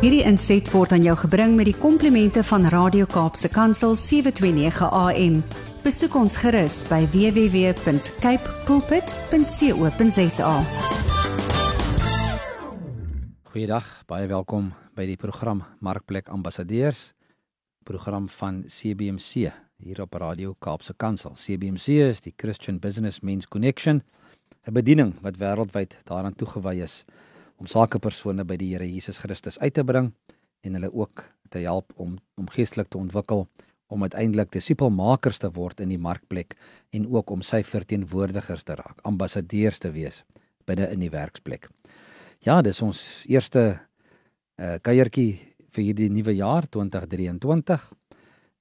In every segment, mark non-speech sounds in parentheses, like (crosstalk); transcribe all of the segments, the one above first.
Hierdie inset word aan jou gebring met die komplimente van Radio Kaapse Kansel 729 AM. Besoek ons gerus by www.capecoolpit.co.za. Goeiedag, baie welkom by die program Markplek Ambassadeurs, program van CBC hier op Radio Kaapse Kansel. CBC is die Christian Business Men's Connection, 'n bediening wat wêreldwyd daaraan toegewy is om sakepersone by die Here Jesus Christus uit te bring en hulle ook te help om om geestelik te ontwikkel om uiteindelik disipelmakers te word in die markplek en ook om sy verteenwoordigers te raak, ambassadeurs te wees binne in die werksplek. Ja, dis ons eerste uh kuiertjie vir hierdie nuwe jaar 2023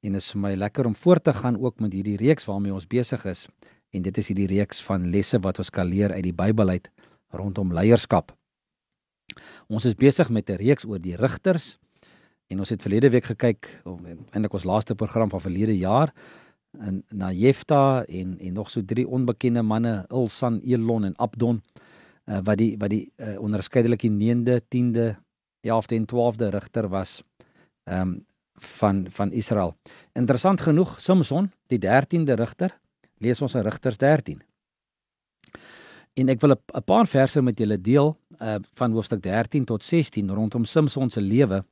en dit is vir my lekker om voort te gaan ook met hierdie reeks waarmee ons besig is en dit is hierdie reeks van lesse wat ons kan leer uit die Bybel uit rondom leierskap. Ons is besig met 'n reeks oor die rigters en ons het verlede week gekyk of eintlik ons laaste program van verlede jaar en na Jefta en en nog so drie onbekende manne Ilsan, Elon en Abdon uh, wat die wat die uh, onderskeidelik die 9de, 10de, 11de en 12de rigter was um van van Israel. Interessant genoeg Samson, die 13de rigter, lees ons in Rigters 13. En ek wil 'n paar verse met julle deel uh van hoofstuk 13 tot 16 rondom Samson se lewe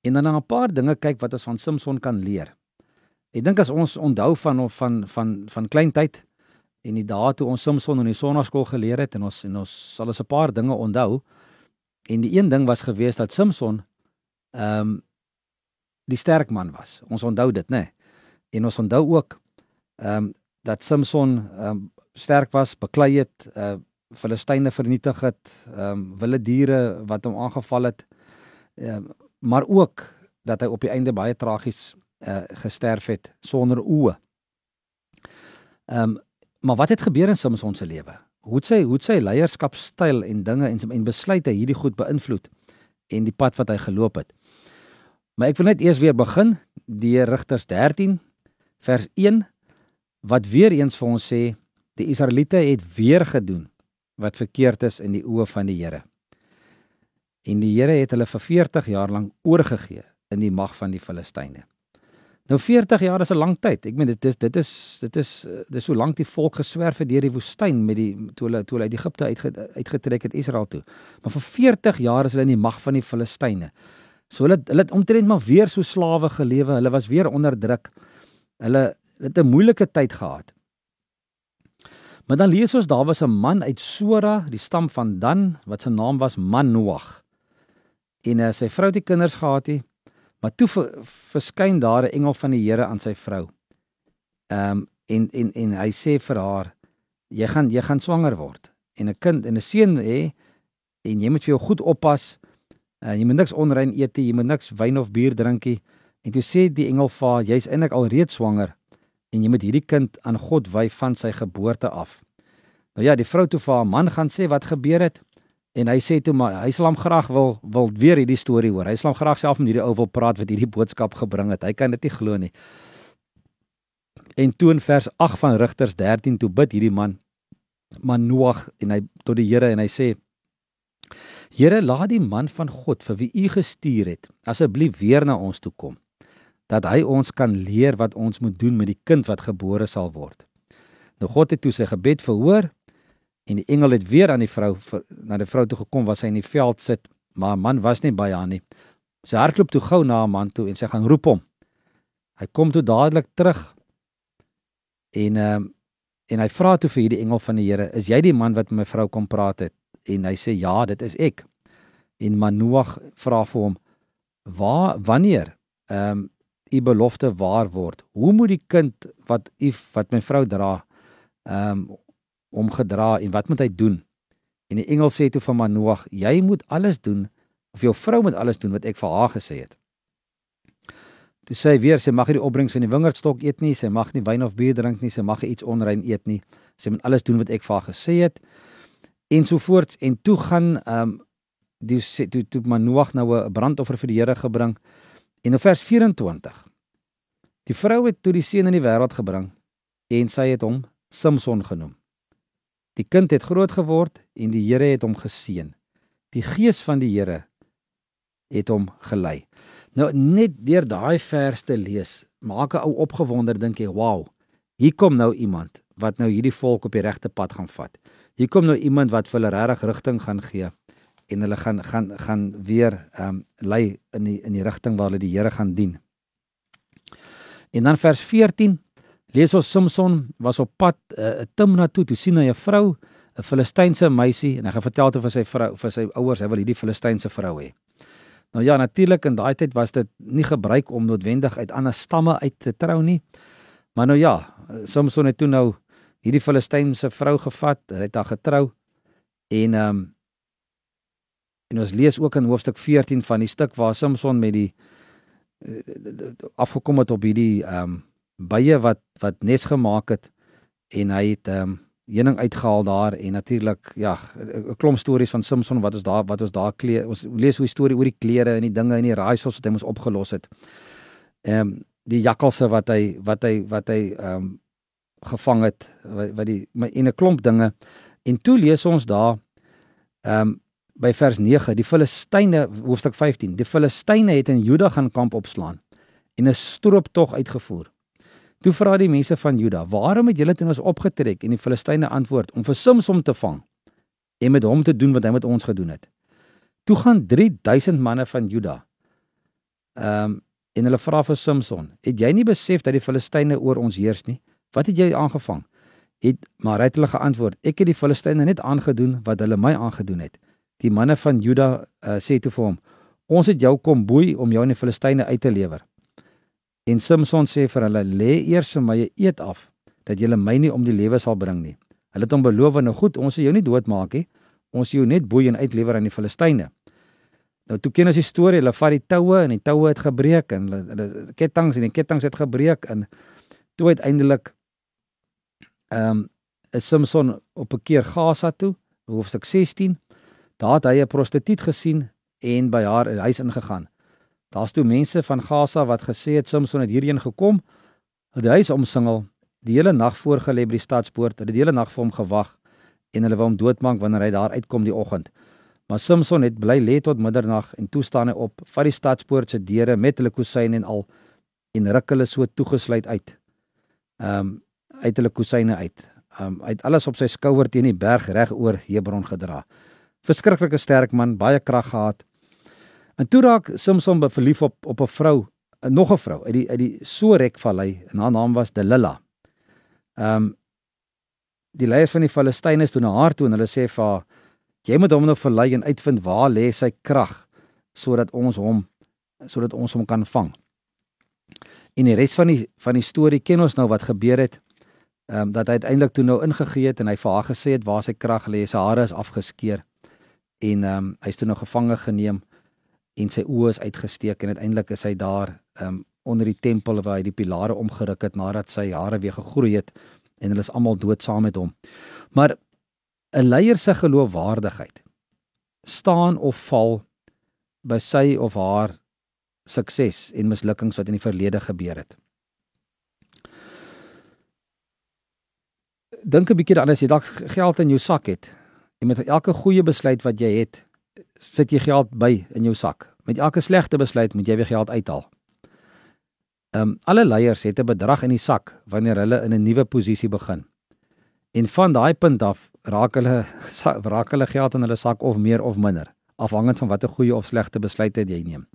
en dan 'n paar dinge kyk wat ons van Samson kan leer. Ek dink as ons onthou van of van van van klein tyd en die dae toe ons Samson in die sonnaskool geleer het en ons en ons sal ons 'n paar dinge onthou. En die een ding was gewees dat Samson ehm um, die sterk man was. Ons onthou dit, né? Nee. En ons onthou ook ehm um, dat Samson ehm um, sterk was, beklei het, uh Filistyne vernietig het, ehm um, wilde diere wat hom aangeval het. Ehm um, maar ook dat hy op die einde baie tragies uh gesterf het sonder oë. Ehm um, maar wat het gebeur in Samson se lewe? Hoe het sy hoe het sy leierskapstyl en dinge en en besluite hierdie goed beïnvloed en die pad wat hy geloop het? Maar ek wil net eers weer begin die Rigters 13 vers 1 wat weer eens vir ons sê die Israeliete het weer gedoen wat verkeerd is in die oë van die Here. En die Here het hulle vir 40 jaar lank oorgegee in die mag van die Filistyne. Nou 40 jaar is 'n lang tyd. Ek meen dit is dit is dit is dit is so lank die volk geswerf het deur die woestyn met die toe hulle toe hulle uit Egipte uitge, uitgetrek het Israel toe. Maar vir 40 jaar is hulle in die mag van die Filistyne. So hulle hulle het omtrent maar weer so slawe gelewe. Hulle was weer onderdruk. Hulle het 'n moeilike tyd gehad. Maar dan lees ons daar was 'n man uit Sora, die stam van Dan, wat se naam was Manoag. En uh, sy vrou het kinders gehad het, maar toe verskyn daar 'n engel van die Here aan sy vrou. Ehm um, en en en hy sê vir haar: "Jy gaan jy gaan swanger word en 'n kind en 'n seun hê en jy moet vir jou goed oppas. Uh, jy moet niks onrein eet nie, jy moet niks wyn of bier drink nie." En toe sê die engel vir haar: "Jy's eintlik al reeds swanger." En jy moet hierdie kind aan God wy van sy geboorte af. Nou ja, die vrou toe vir haar man gaan sê wat gebeur het en hy sê toe maar hy sal hom graag wil wil weer hierdie storie hoor. Hy sal hom graag self met hierdie ou wil praat wat hierdie boodskap gebring het. Hy kan dit nie glo nie. En toe in vers 8 van Rigters 13 toe bid hierdie man Manoag en hy tot die Here en hy sê Here laat die man van God vir wie u gestuur het asseblief weer na ons toe kom dat hy ons kan leer wat ons moet doen met die kind wat gebore sal word. Nou God het toe sy gebed verhoor en die engel het weer aan die vrou na die vrou toe gekom waar sy in die veld sit, maar 'n man was nie by haar nie. Sy hardloop toe gou na 'n man toe en sy gaan roep hom. Hy kom toe dadelik terug en ehm uh, en hy vra toe vir hierdie engel van die Here, "Is jy die man wat met my vrou kom praat het?" En hy sê, "Ja, dit is ek." En Manoag vra vir hom, "Waar wanneer ehm um, u belofte waar word. Hoe moet die kind wat u wat my vrou dra ehm um, om gedra en wat moet hy doen? En die engel sê toe vir Manoag, jy moet alles doen of jou vrou moet alles doen wat ek vir haar gesê het. Toe sê hy weer, sy mag nie die opbrengs van die wingerdstok eet nie, sy mag nie wyn of bier drink nie, sy mag iets onrein eet nie. Sy moet alles doen wat ek vir haar gesê het. En so voort en toe gaan ehm um, die toe toe Manoag nou 'n brandoffer vir die Here gebring. En in vers 24. Die vrou het toe die seun in die wêreld gebring en sy het hom Samson genoem. Die kind het groot geword en die Here het hom geseën. Die gees van die Here het hom gelei. Nou net deur daai vers te lees, maak 'n ou opgewonder dink jy, "Wow, hier kom nou iemand wat nou hierdie volk op die regte pad gaan vat. Hier kom nou iemand wat vir hulle regtig rigting gaan gee en hulle gaan gaan gaan weer ehm um, lei in die in die rigting waar hulle die Here gaan dien." En dan vers 14 lees ons Samson was op pad uh, Timna toe, toe sien hy 'n vrou 'n Filistynse meisie en hy gaan vertel te vir sy vrou vir sy ouers hy wil hierdie Filistynse vrou hê. Nou ja, natuurlik in daai tyd was dit nie gebruik om noodwendig uit ander stamme uit te trou nie. Maar nou ja, Samson het toe nou hierdie Filistynse vrou gevat, hy het haar getrou en ehm um, en ons lees ook in hoofstuk 14 van die stuk waar Samson met die uh, afgekom het op hierdie ehm um, bye wat wat nes gemaak het en hy het ehm um, heuning uitgehaal daar en natuurlik ja 'n klomp stories van Samson wat ons daar wat ons daar kleer ons lees hoe storie oor die klere en die dinge en die raaisels wat hy moes opgelos het. Ehm um, die jakkalse wat hy wat hy wat hy ehm um, gevang het wat, wat die en 'n klomp dinge en toe lees ons daar ehm um, by vers 9 die Filistyne hoofstuk 15 die Filistyne het in Juda gaan kamp opslaan en 'n strooptog uitgevoer. Toe vra die mense van Juda: "Waarom het julle teen ons opgetrek?" En die Filistyne antwoord: "Om vir Samson te vang en met hom te doen wat hy met ons gedoen het." Toe gaan 3000 manne van Juda. Ehm um, en hulle vra vir Samson: "Het jy nie besef dat die Filistyne oor ons heers nie? Wat het jy aangevang?" Het maar hy het hulle geantwoord: "Ek het die Filistyne net aangedoen wat hulle my aangedoen het." Die manne van Juda uh, sê toe vir hom: "Ons het jou kom boei om jou aan die Filistyne uit te lewer." En Samson sê vir hulle: "Lê eers vir my 'n eed af dat julle my nie om die lewe sal bring nie." Hulle het hom beloof: "Nou goed, ons sal jou nie doodmaak nie. Ons sal jou net boei en uitlewer aan die Filistyne." Nou toe ken ons die storie, hulle vat die toue en die toue het gebreek en hulle, hulle kettinge en die kettinge het gebreek en toe uiteindelik ehm um, is Samson op 'n keer Gaza toe, hoofstuk 16. Daar het hy 'n prostituut gesien en by haar huis ingegaan. Daar's toe mense van Gaza wat gesê het Samson het hierheen gekom. Het die huis omsingel, die hele nag voorgelê by die stadspoort, het die hele nag vir hom gewag en hulle wou hom doodmaak wanneer hy daar uitkom die oggend. Maar Samson het bly lê tot middernag en toe staan hy op, vat die stadspoort se deure met hulle kusyne en al en ruk hulle so toegesluit uit. Ehm um, uit hulle kusyne uit. Ehm um, het alles op sy skouer teen die berg reg oor Hebron gedra. Verskriklike sterk man, baie krag gehad. En toe raak Samson verlief op op 'n vrou, nog 'n vrou uit die uit die Sorek vallei en haar naam was Delila. Ehm um, die leiers van die Filistyne is toe na haar toe en hulle sê vir haar jy moet hom nou verlei en uitvind waar lê sy krag sodat ons hom sodat ons hom kan vang. En die res van die van die storie ken ons nou wat gebeur het. Ehm um, dat hy uiteindelik toe nou ingegee het en hy vir haar gesê het waar sy krag lê, sy hare is afgeskeur en ehm um, hy's toe nou gevange geneem en sy oë is uitgesteek en uiteindelik is hy daar um, onder die tempel waar hy die pilare omgeruk het nadat sy hare weer gegroei het en hulle is almal dood saam met hom. Maar 'n leier se geloofwaardigheid staan of val by sy of haar sukses en mislukkings wat in die verlede gebeur het. Dink 'n bietjie daaraan as jy dalk geld in jou sak het en met elke goeie besluit wat jy het, sit jy geld by in jou sak. Met elke slegte besluit moet jy weer geld uithaal. Ehm um, alle leiers het 'n bedrag in die sak wanneer hulle in 'n nuwe posisie begin. En van daai punt af raak hulle (laughs) raak hulle geld in hulle sak of meer of minder, afhangend van watter goeie of slegte besluite jy neem.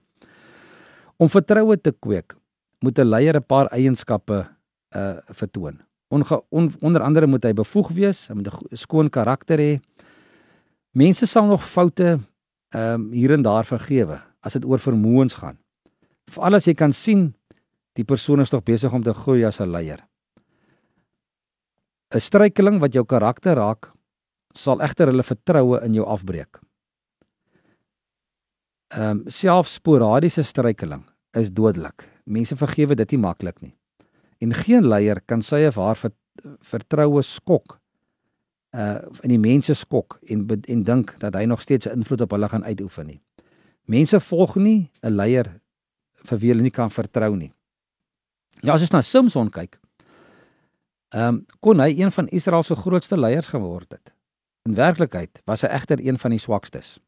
Om vertroue te kweek, moet 'n leier 'n paar eienskappe uh vertoon. Onge, on, onder andere moet hy bevoeg wees, hy moet 'n skoon karakter hê. Mense sal nog foute ehm um, hier en daar vergewe as dit oor vermoëns gaan. Veral as jy kan sien die persoon is tog besig om te groei as 'n leier. 'n Struikeling wat jou karakter raak, sal egter hulle vertroue in jou afbreek. Ehm um, selfs sporadiese struikeling is dodelik. Mense vergewe dit nie maklik nie. En geen leier kan sy of haar vertroue skok uh in die mense skok en en dink dat hy nog steeds 'n invloed op hulle gaan uitoefen nie. Mense volg nie 'n leier vir wie hulle nie kan vertrou nie. Ja, as ons na Samson kyk, ehm um, kon hy een van Israel se grootste leiers geword het. In werklikheid was hy egter een van die swakstes.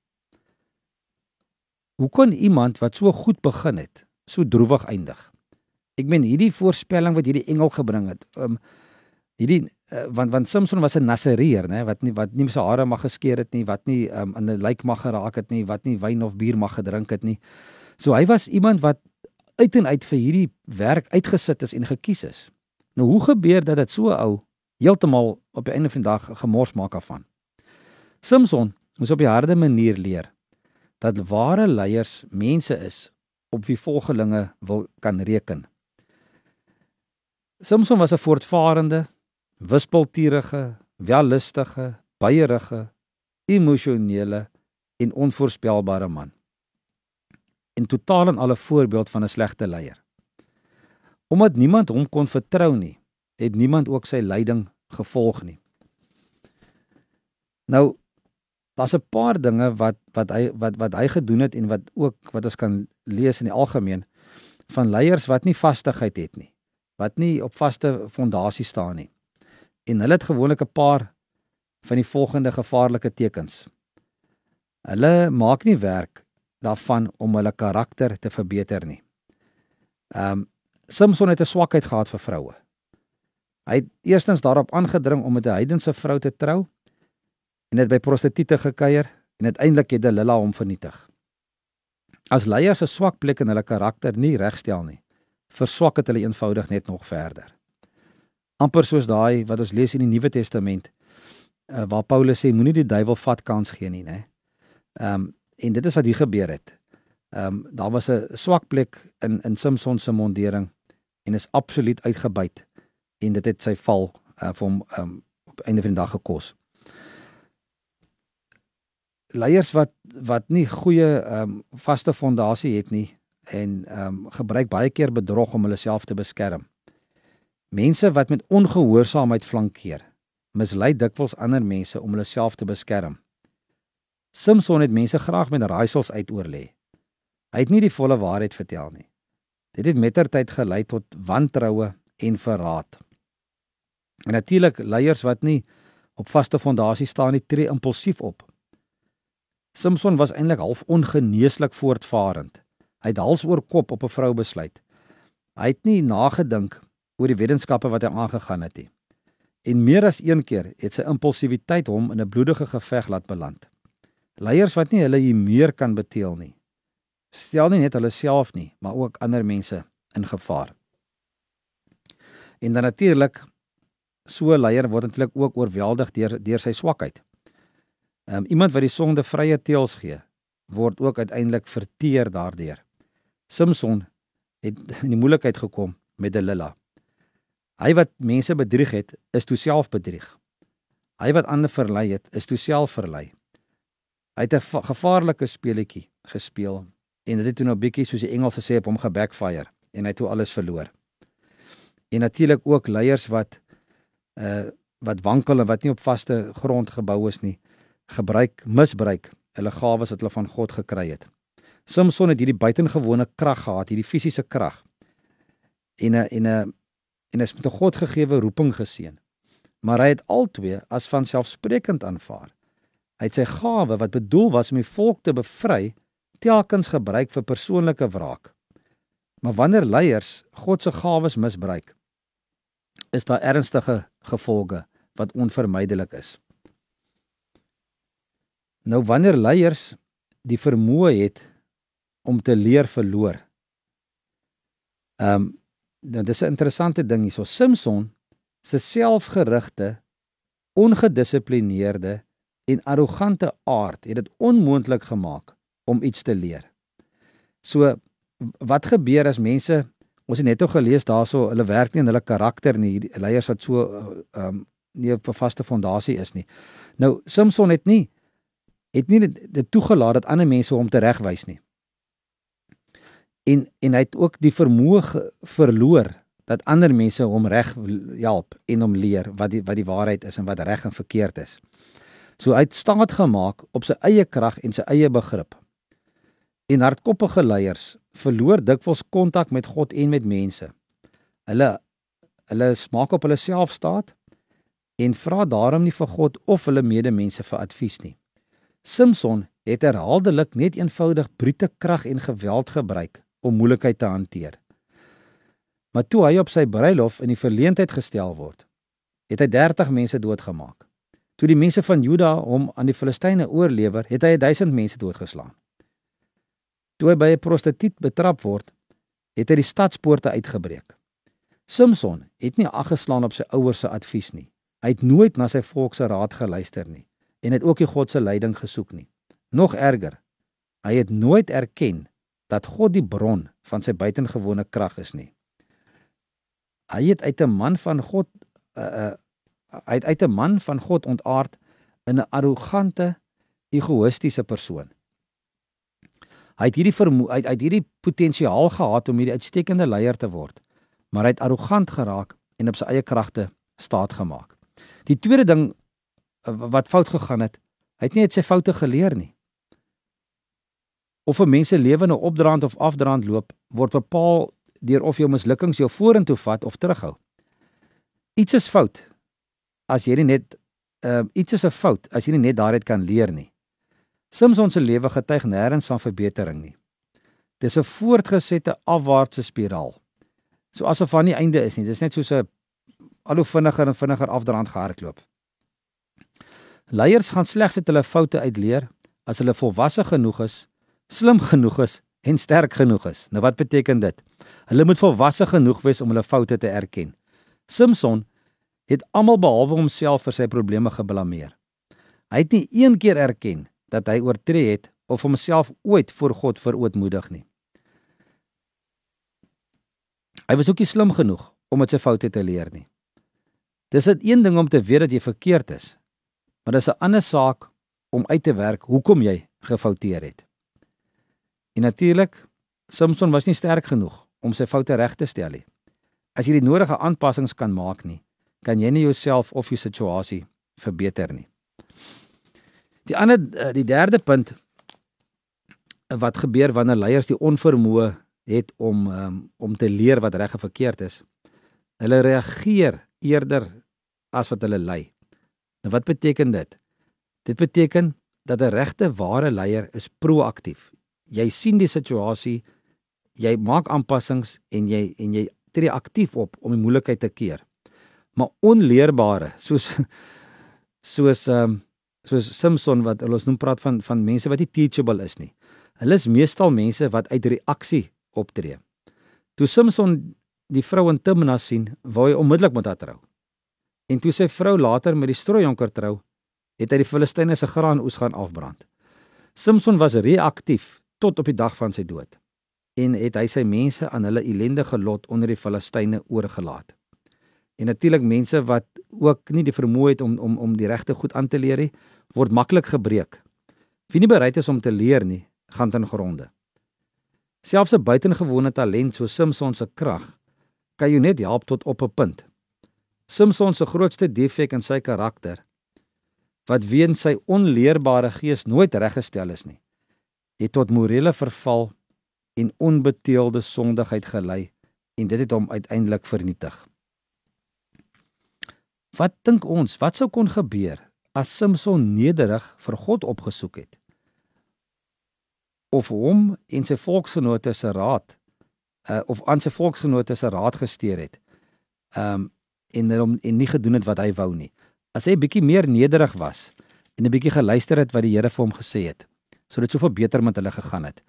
Hoe kon iemand wat so goed begin het, so droewig eindig? Ek meen hierdie voorspelling wat hierdie engel gebring het, um hierdie uh, want want Samson was 'n Nasareer, né, wat nie wat nie sy hare mag geskeer het nie, wat nie um in 'n lijk mag geraak het nie, wat nie wyn of bier mag gedrink het nie. So hy was iemand wat uit en uit vir hierdie werk uitgesit is en gekies is. Nou hoe gebeur dat dit so ou heeltemal op die einde van die dag gemors maak af van? Samson moes op 'n harde manier leer dat ware leiers mense is op wie volgelinge wil kan reken. Samson was 'n voortvarende, wispelturige, wellustige, beierige, emosionele en onvoorspelbare man. En totaal en alle voorbeeld van 'n slegte leier. Omdat niemand hom kon vertrou nie, het niemand ook sy leiding gevolg nie. Nou daar's 'n paar dinge wat wat hy wat wat hy gedoen het en wat ook wat ons kan lees in die algemeen van leiers wat nie vastigheid het nie, wat nie op vaste fondasie staan nie. En hulle het gewoonlik 'n paar van die volgende gevaarlike tekens. Hulle maak nie werk daarvan om hulle karakter te verbeter nie. Ehm um, Samson het 'n swakheid gehad vir vroue. Hy het eerstens daarop aangedring om met 'n heidense vrou te trou en het by prostituie gekuier en uiteindelik het Delila hom vernietig. As leiers 'n swak plek in hulle karakter nie regstel nie, verswak dit hulle eenvoudig net nog verder. Amper soos daai wat ons lees in die Nuwe Testament uh, waar Paulus sê moenie die duiwel vat kans gee nie, né? Ehm um, en dit is wat hier gebeur het. Ehm um, daar was 'n swak plek in in Samson se mondering en is absoluut uitgebuit en dit het sy val uh, vir hom um, op einde van die dag gekos leiers wat wat nie goeie ehm um, vaste fondasie het nie en ehm um, gebruik baie keer bedrog om hulle self te beskerm. Mense wat met ongehoorsaamheid flankeer, mislei dikwels ander mense om hulle self te beskerm. Samson het mense graag met raaisels uitoorlê. Hy het nie die volle waarheid vertel nie. Dit het mettertyd gelei tot wantroue en verraad. En natuurlik leiers wat nie op vaste fondasie staan nie, tree impulsief op Samson was eintlik half ongeneeslik voortvarend. Hy het hals oor kop op 'n vrou besluit. Hy het nie nagedink oor die wetenskappe wat hy aangegaan het nie. En meer as een keer het sy impulsiwiteit hom in 'n bloedige geveg laat beland. Leiers wat nie hulle humeur kan beteel nie, stel nie net hulle self nie, maar ook ander mense in gevaar. En dan natuurlik so 'n leier word eintlik ook oorweldig deur deur sy swakheid. Um, iemand wat die sonde vrye teels gee, word ook uiteindelik verteer daardeur. Samson het in die moeilikheid gekom met Delila. Hy wat mense bedrieg het, is toe self bedrieg. Hy wat ander verlei het, is toe self verlei. Hy het 'n gevaarlike speletjie gespeel en dit het toe nou bietjie soos die Engelse sê op hom gebackfire en hy het toe alles verloor. En natuurlik ook leiers wat uh wat wankel en wat nie op vaste grond gebou is nie gebruik misbruik hulle gawes wat hulle van God gekry het. Samson het hierdie buitengewone krag gehad, hierdie fisiese krag. En 'n en 'n en is met 'n Godgegewe roeping geseën. Maar hy het albei as van selfsprekend aanvaar. Hy het sy gawe wat bedoel was om die volk te bevry, telkens gebruik vir persoonlike wraak. Maar wanneer leiers God se gawes misbruik, is daar ernstige gevolge wat onvermydelik is. Nou wanneer leiers die vermoë het om te leer verloor. Ehm um, nou dis 'n interessante ding hierso. Samson se selfgerigte, ongedissiplineerde en arrogante aard het dit onmoontlik gemaak om iets te leer. So wat gebeur as mense ons het net o gelees daarso hulle werk nie in hulle karakter nie, die leiers wat so ehm um, nie op 'n vaste fondasie is nie. Nou Samson het nie het nie dit, dit toegelaat dat ander mense hom teregwys nie. En en hy het ook die vermoë verloor dat ander mense hom reg help en hom leer wat die wat die waarheid is en wat reg en verkeerd is. So hy het staat gemaak op sy eie krag en sy eie begrip. En hardkoppige leiers verloor dikwels kontak met God en met mense. Hulle hulle smaak op hulle self staat en vra daarom nie vir God of hulle medemense vir advies nie. Samson het herhaaldelik net eenvoudig brute krag en geweld gebruik om moeilikheid te hanteer. Maar toe hy op sy bruilof in die verleentheid gestel word, het hy 30 mense doodgemaak. Toe die mense van Juda hom aan die Filistyne oorlewer, het hy 1000 mense doodgeslaan. Toe hy by 'n prostituut betrap word, het hy die stadspoorte uitgebreek. Samson het nie aggeslaan op sy ouers se advies nie. Hy het nooit na sy volk se raad geluister nie en het ook nie God se leiding gesoek nie. Nog erger, hy het nooit erken dat God die bron van sy buitengewone krag is nie. Hy het uit 'n man van God uh, uh, hy het uit 'n man van God ontaard in 'n arrogante, egoïstiese persoon. Hy het hierdie vermoë uit uit hierdie potensiaal gehad om hierdie uitstekende leier te word, maar hy het arrogant geraak en op sy eie kragte staat gemaak. Die tweede ding uh, wat fout gegaan het, hy het nie uit sy foute geleer nie. Of 'n mens se lewe nou opdraand of afdraand loop, word bepaal deur of jou mislukkings jou vorentoe vat of terughou. Iets is fout as jy net ehm uh, iets is 'n fout as jy nie net daaruit kan leer nie. Samson se lewe getuig nêrens van verbetering nie. Dis 'n voortgesette afwaartse spiraal. So asof van nie einde is nie. Dis net soos 'n al hoe vinniger en vinniger afdraand gehardloop. Leiers gaan slegs uit hulle foute uitleer as hulle volwasse genoeg is, slim genoeg is en sterk genoeg is. Nou wat beteken dit? Hulle moet volwasse genoeg wees om hulle foute te erken. Samson het almal behalwe homself vir sy probleme geblameer. Hy het nie een keer erken dat hy oortree het of homself ooit voor God verootmoedig nie. Hy was ook nie slim genoeg om uit sy foute te leer nie. Dis 'n een ding om te weet dat jy verkeerd is, maar dis 'n ander saak om uit te werk hoekom jy gefouteer het. En natuurlik, Samson was nie sterk genoeg om sy foute reg te stel nie. As jy die nodige aanpassings kan maak nie, kan jy nie jouself of jou situasie verbeter nie. Die ander eh, die derde punt wat gebeur wanneer leiers die onvermoë het om um, om te leer wat reg en verkeerd is. Hulle reageer eerder as wat hulle lei. Nou wat beteken dit? Dit beteken dat 'n regte ware leier is proaktief. Jy sien die situasie, jy maak aanpassings en jy en jy tree aktief op om die moeilikheid te keer maar onleerbare soos (laughs) soos ehm um, soos Samson wat ons noem praat van van mense wat nie teachable is nie. Hulle is meestal mense wat uit reaksie optree. Toe Samson die vrou in Timna sien, wou hy onmiddellik met haar trou. En toe sy vrou later met die strooijonker trou, het hy die Filistyne se graanoes gaan afbrand. Samson was reaktief tot op die dag van sy dood en het hy sy mense aan hulle ellendige lot onder die Filistyne oorgelaat en natuurlik mense wat ook nie die vermoë het om om om die regte goed aan te leer nie, word maklik gebreek. Wie nie bereid is om te leer nie, gaan ten gronde. Selfs 'n buitengewone talent so Samson se krag kan jou net help tot op 'n punt. Samson se grootste defek in sy karakter wat weens sy onleerbare gees nooit reggestel is nie, het tot morele verval en onbeteelde sondigheid gelei en dit het hom uiteindelik vernietig. Wat dink ons, wat sou kon gebeur as Samson nederig vir God opgesoek het? Of hom en sy volksgenote se raad uh of aan sy volksgenote se raad gesteer het. Um en hom en nie gedoen het wat hy wou nie. As hy bietjie meer nederig was en 'n bietjie geluister het wat die Here vir hom gesê het, sou dit soveel beter met hulle gegaan het.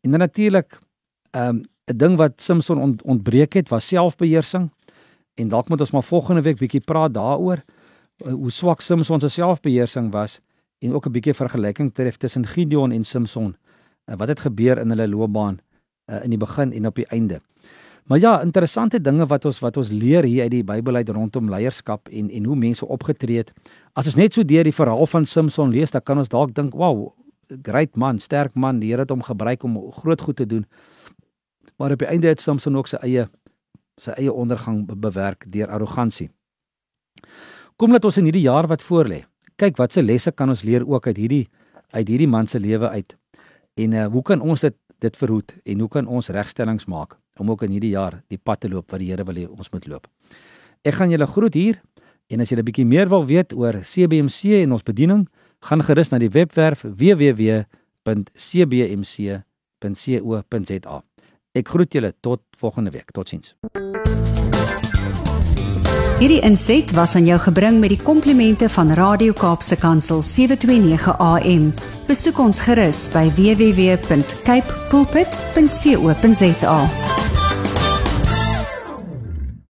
En dan natuurlik um 'n ding wat Samson ont, ontbreek het was selfbeheersing. En dalk moet ons maar volgende week bietjie praat daaroor eh, hoe swak Samson se selfbeheersing was en ook 'n bietjie vergelyking tref tussen Gideon en Samson. Eh, wat het gebeur in hulle loopbaan eh, in die begin en op die einde. Maar ja, interessante dinge wat ons wat ons leer hier uit die Bybel uit rondom leierskap en en hoe mense opgetree het. As ons net so deur die verhaal van Samson lees, dan kan ons dalk dink, "Wow, great man, sterk man, die Here het hom gebruik om groot goed te doen." Maar op die einde het Samson ook sy eie sy eie ondergang bewerk deur arrogansie. Kom laat ons in hierdie jaar wat voorlê, kyk watse lesse kan ons leer ook uit hierdie uit hierdie man se lewe uit. En uh, hoe kan ons dit dit verhoed en hoe kan ons regstellings maak om ook in hierdie jaar die pad te loop wat die Here wil hê ons moet loop. Ek gaan julle groet hier en as julle bietjie meer wil weet oor CBMC en ons bediening, gaan gerus na die webwerf www.cbmc.co.za. Ek groet julle tot volgende week. Totsiens. Hierdie inset was aan jou gebring met die komplimente van Radio Kaapse Kansel 729 AM. Besoek ons gerus by www.cape pulpit.co.za.